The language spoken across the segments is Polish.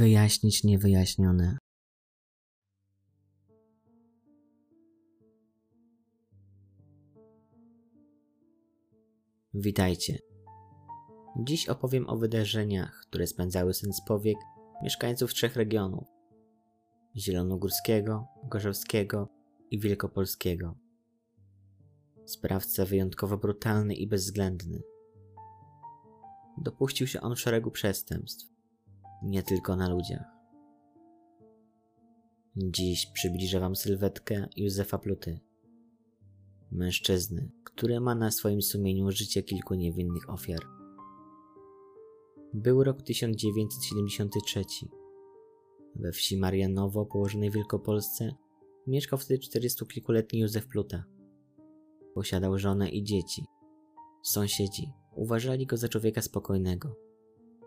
Wyjaśnić niewyjaśnione. Witajcie. Dziś opowiem o wydarzeniach, które spędzały sen z powiek mieszkańców trzech regionów: Zielonogórskiego, Gorzowskiego i Wielkopolskiego. Sprawca wyjątkowo brutalny i bezwzględny. Dopuścił się on szeregu przestępstw, nie tylko na ludziach. Dziś przybliżę Wam sylwetkę Józefa Pluty. Mężczyzny, który ma na swoim sumieniu życie kilku niewinnych ofiar. Był rok 1973. We wsi Marianowo, położonej w Wielkopolsce, mieszkał wtedy 40 kilkuletni Józef Pluta. Posiadał żonę i dzieci. Sąsiedzi uważali go za człowieka spokojnego.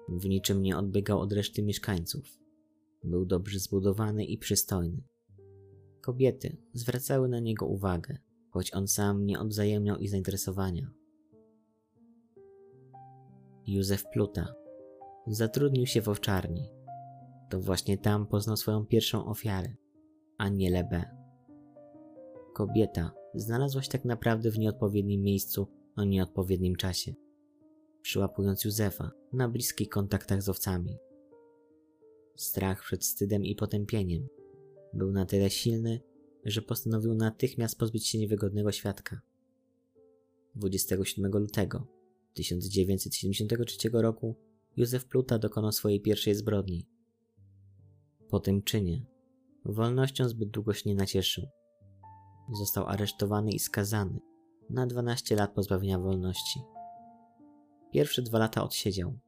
W niczym nie odbiegał od reszty mieszkańców. Był dobrze zbudowany i przystojny. Kobiety zwracały na niego uwagę, choć on sam nie odwzajemniał ich zainteresowania. Józef Pluta zatrudnił się w owczarni. To właśnie tam poznał swoją pierwszą ofiarę, Anielę B. Kobieta znalazła się tak naprawdę w nieodpowiednim miejscu o nieodpowiednim czasie, przyłapując Józefa na bliskich kontaktach z owcami. Strach przed wstydem i potępieniem był na tyle silny, że postanowił natychmiast pozbyć się niewygodnego świadka. 27 lutego 1973 roku Józef Pluta dokonał swojej pierwszej zbrodni. Po tym czynie wolnością zbyt długo się nie nacieszył. Został aresztowany i skazany na 12 lat pozbawienia wolności. Pierwsze dwa lata odsiedział,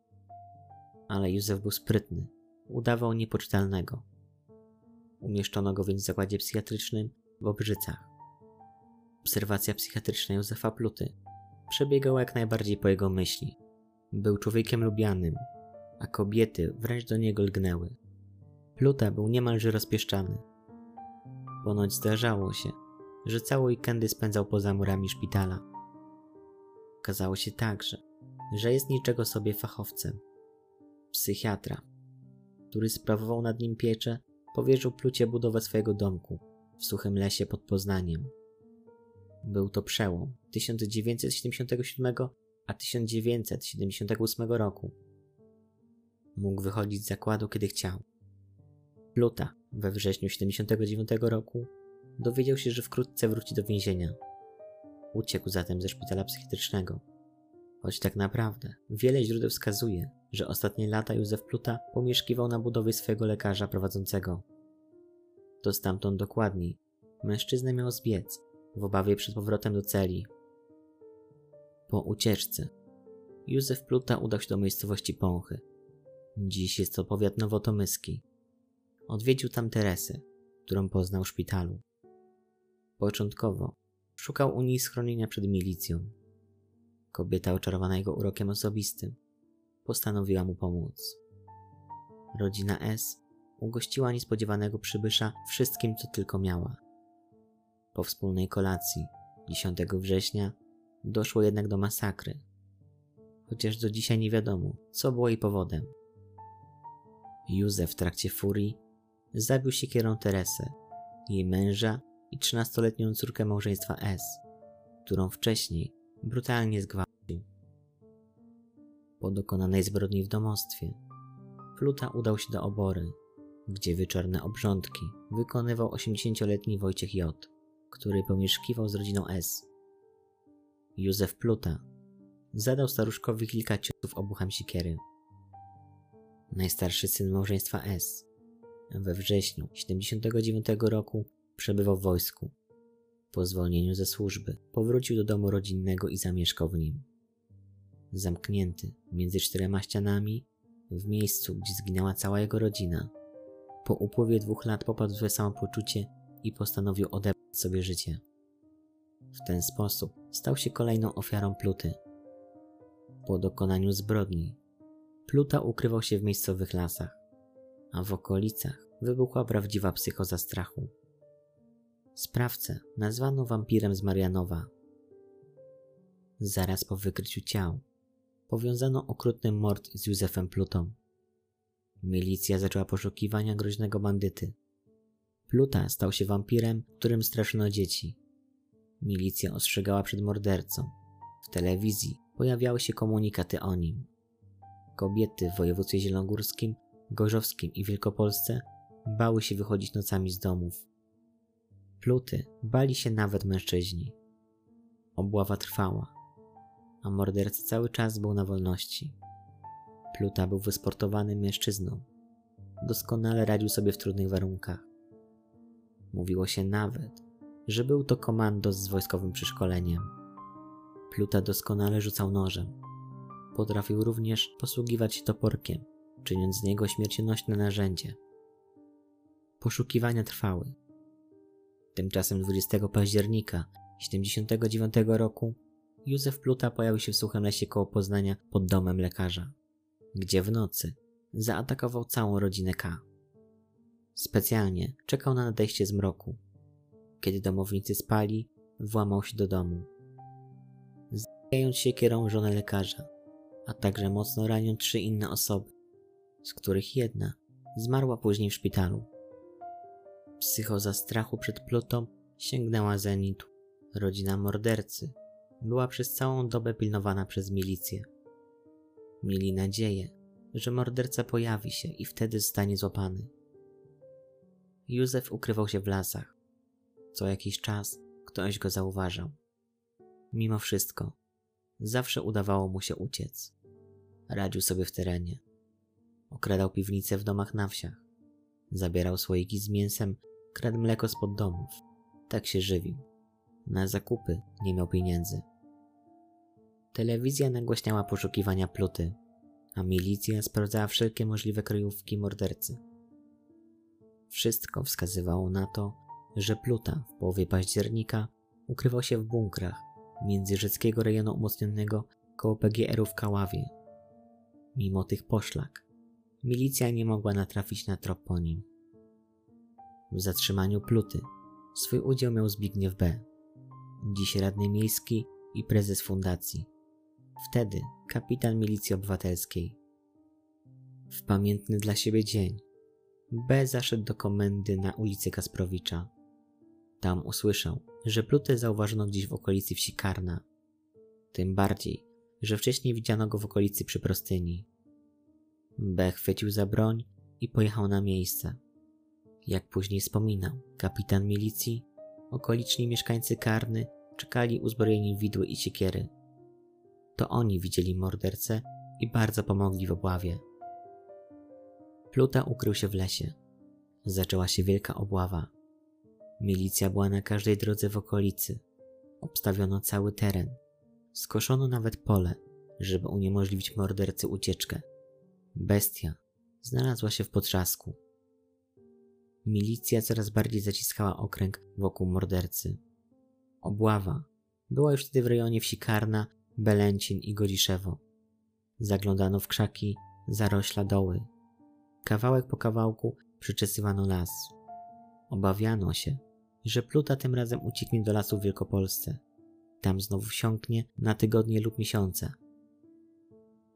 ale Józef był sprytny, udawał niepoczytalnego. Umieszczono go więc w zakładzie psychiatrycznym w Obrzycach. Obserwacja psychiatryczna Józefa Pluty przebiegała jak najbardziej po jego myśli. Był człowiekiem lubianym, a kobiety wręcz do niego lgnęły. Pluta był niemalże rozpieszczany. Ponoć zdarzało się, że całe weekendy spędzał poza murami szpitala. Okazało się także, że jest niczego sobie fachowcem. Psychiatra, który sprawował nad nim pieczę, powierzył Plucie budowę swojego domku w suchym lesie pod Poznaniem. Był to przełom 1977 a 1978 roku. Mógł wychodzić z zakładu, kiedy chciał. Pluta we wrześniu 79 roku dowiedział się, że wkrótce wróci do więzienia. Uciekł zatem ze szpitala psychiatrycznego. Choć tak naprawdę wiele źródeł wskazuje, że ostatnie lata Józef Pluta pomieszkiwał na budowie swojego lekarza prowadzącego. To stamtąd dokładniej mężczyznę miał zbiec w obawie przed powrotem do celi. Po ucieczce Józef Pluta udał się do miejscowości Pąchy. Dziś jest to powiat nowotomyski. Odwiedził tam Teresę, którą poznał w szpitalu. Początkowo szukał u niej schronienia przed milicją. Kobieta oczarowana jego urokiem osobistym postanowiła mu pomóc. Rodzina S ugościła niespodziewanego przybysza wszystkim, co tylko miała. Po wspólnej kolacji 10 września doszło jednak do masakry, chociaż do dzisiaj nie wiadomo, co było jej powodem. Józef w trakcie furii zabił siekierą Teresę, jej męża i 13-letnią córkę małżeństwa S, którą wcześniej brutalnie zgwałcił. Po dokonanej zbrodni w domostwie, Pluta udał się do obory, gdzie wieczorne obrządki wykonywał 80-letni Wojciech J., który pomieszkiwał z rodziną S. Józef Pluta zadał staruszkowi kilka ciosów obuchem sikiery. Najstarszy syn małżeństwa S. We wrześniu 79 roku przebywał w wojsku. Po zwolnieniu ze służby powrócił do domu rodzinnego i zamieszkał w nim. Zamknięty między czterema ścianami, w miejscu, gdzie zginęła cała jego rodzina, po upływie dwóch lat popadł w złe samopoczucie i postanowił odebrać sobie życie. W ten sposób stał się kolejną ofiarą Pluty. Po dokonaniu zbrodni, Pluta ukrywał się w miejscowych lasach, a w okolicach wybuchła prawdziwa psychoza strachu. Sprawcę nazwano wampirem z Marianowa. Zaraz po wykryciu ciał powiązano okrutny mord z Józefem Plutą. Milicja zaczęła poszukiwania groźnego bandyty. Pluta stał się wampirem, którym straszono dzieci. Milicja ostrzegała przed mordercą. W telewizji pojawiały się komunikaty o nim. Kobiety w województwie zielonogórskim, gorzowskim i wielkopolsce bały się wychodzić nocami z domów. Pluty bali się nawet mężczyźni. Obława trwała, a morderca cały czas był na wolności. Pluta był wysportowanym mężczyzną. Doskonale radził sobie w trudnych warunkach. Mówiło się nawet, że był to komandos z wojskowym przeszkoleniem. Pluta doskonale rzucał nożem. Potrafił również posługiwać się toporkiem, czyniąc z niego śmiercionośne narzędzie. Poszukiwania trwały. Tymczasem 20 października 79 roku Józef Pluta pojawił się w suchym lesie koło Poznania pod domem lekarza, gdzie w nocy zaatakował całą rodzinę K. Specjalnie czekał na nadejście zmroku. Kiedy domownicy spali, włamał się do domu. Zabijając siekierą żonę lekarza, a także mocno raniąc trzy inne osoby, z których jedna zmarła później w szpitalu. Psychoza strachu przed plutą sięgnęła zenitu. Rodzina mordercy była przez całą dobę pilnowana przez milicję. Mieli nadzieję, że morderca pojawi się i wtedy zostanie złapany. Józef ukrywał się w lasach. Co jakiś czas ktoś go zauważał. Mimo wszystko, zawsze udawało mu się uciec. Radził sobie w terenie. Okradał piwnice w domach na wsiach. Zabierał słoiki z mięsem, kradł mleko spod domów. Tak się żywił. Na zakupy nie miał pieniędzy. Telewizja nagłaśniała poszukiwania pluty, a milicja sprawdzała wszelkie możliwe kryjówki mordercy. Wszystko wskazywało na to, że Pluta w połowie października ukrywał się w bunkrach międzyrzeckiego rejonu umocnionego koło PGR-u w Kaławie. Mimo tych poszlak, milicja nie mogła natrafić na trop po nim. W zatrzymaniu Pluty swój udział miał Zbigniew B., dziś radny miejski i prezes fundacji. Wtedy kapitan milicji obywatelskiej. W pamiętny dla siebie dzień B zaszedł do komendy na ulicy Kasprowicza. Tam usłyszał, że plutę zauważono gdzieś w okolicy wsi Karna. Tym bardziej, że wcześniej widziano go w okolicy przy Prostyni. B chwycił za broń i pojechał na miejsce. Jak później wspominał kapitan milicji, okoliczni mieszkańcy Karny czekali uzbrojeni w widły i siekiery. To oni widzieli mordercę i bardzo pomogli w obławie. Pluta ukrył się w lesie. Zaczęła się wielka obława. Milicja była na każdej drodze w okolicy. Obstawiono cały teren. Skoszono nawet pole, żeby uniemożliwić mordercy ucieczkę. Bestia znalazła się w potrzasku. Milicja coraz bardziej zaciskała okręg wokół mordercy. Obława była już wtedy w rejonie wsi Karna, Belęcin i Godziszewo. Zaglądano w krzaki, zarośla doły. Kawałek po kawałku przyczesywano las. Obawiano się, że Pluta tym razem ucieknie do lasu w Wielkopolsce. Tam znowu wsiąknie na tygodnie lub miesiące.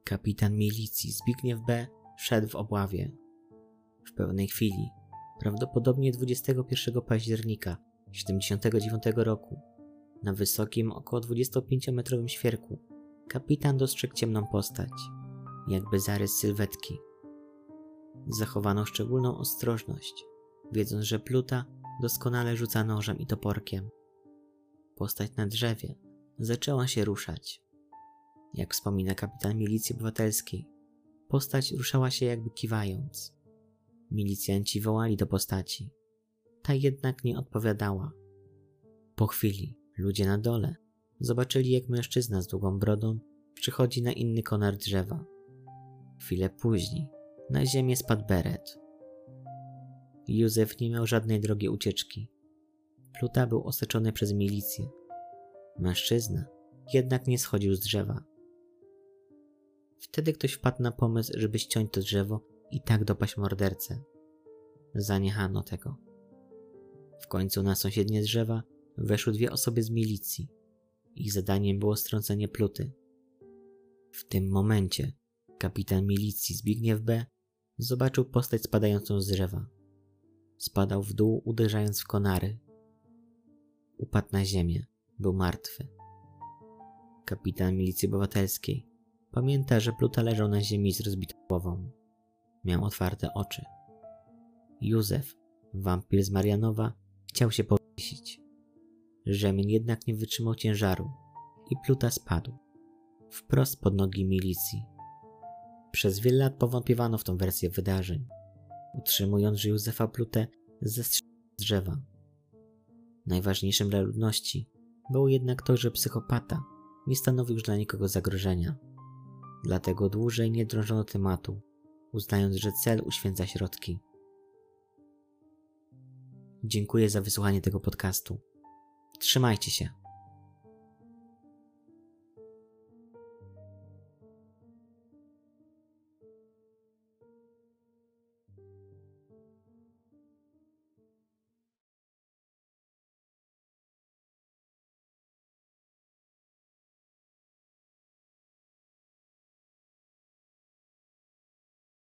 Kapitan milicji Zbigniew B. szedł w obławie. W pewnej chwili, prawdopodobnie 21 października 79 roku, na wysokim, około 25-metrowym świerku, kapitan dostrzegł ciemną postać, jakby zarys sylwetki. Zachowano szczególną ostrożność, wiedząc, że Pluta doskonale rzuca nożem i toporkiem. Postać na drzewie zaczęła się ruszać. Jak wspomina kapitan milicji obywatelskiej, postać ruszała się jakby kiwając. Milicjanci wołali do postaci. Ta jednak nie odpowiadała. Po chwili ludzie na dole zobaczyli, jak mężczyzna z długą brodą przychodzi na inny konar drzewa. Chwilę później na ziemię spadł beret. Józef nie miał żadnej drogi ucieczki. Pluta był osaczony przez milicję. Mężczyzna jednak nie schodził z drzewa. Wtedy ktoś wpadł na pomysł, żeby ściąć to drzewo i tak dopaść mordercę. Zaniechano tego. W końcu na sąsiednie drzewa weszły dwie osoby z milicji. Ich zadaniem było strącenie pluty. W tym momencie kapitan milicji Zbigniew B. zobaczył postać spadającą z drzewa. Spadał w dół, uderzając w konary. Upadł na ziemię. Był martwy. Kapitan milicji obywatelskiej pamięta, że Pluta leżał na ziemi z rozbitą głową. Miał otwarte oczy. Józef, wampir z Marianowa, chciał się powiesić. Rzemień jednak nie wytrzymał ciężaru i Pluta spadł. Wprost pod nogi milicji. Przez wiele lat powątpiewano w tą wersję wydarzeń, utrzymując, że Józefa Plutę zestrzelił z drzewa. Najważniejszym dla ludności było jednak to, że psychopata nie stanowił już dla nikogo zagrożenia. Dlatego dłużej nie drążono tematu, uznając, że cel uświęca środki. Dziękuję za wysłuchanie tego podcastu. Trzymajcie się.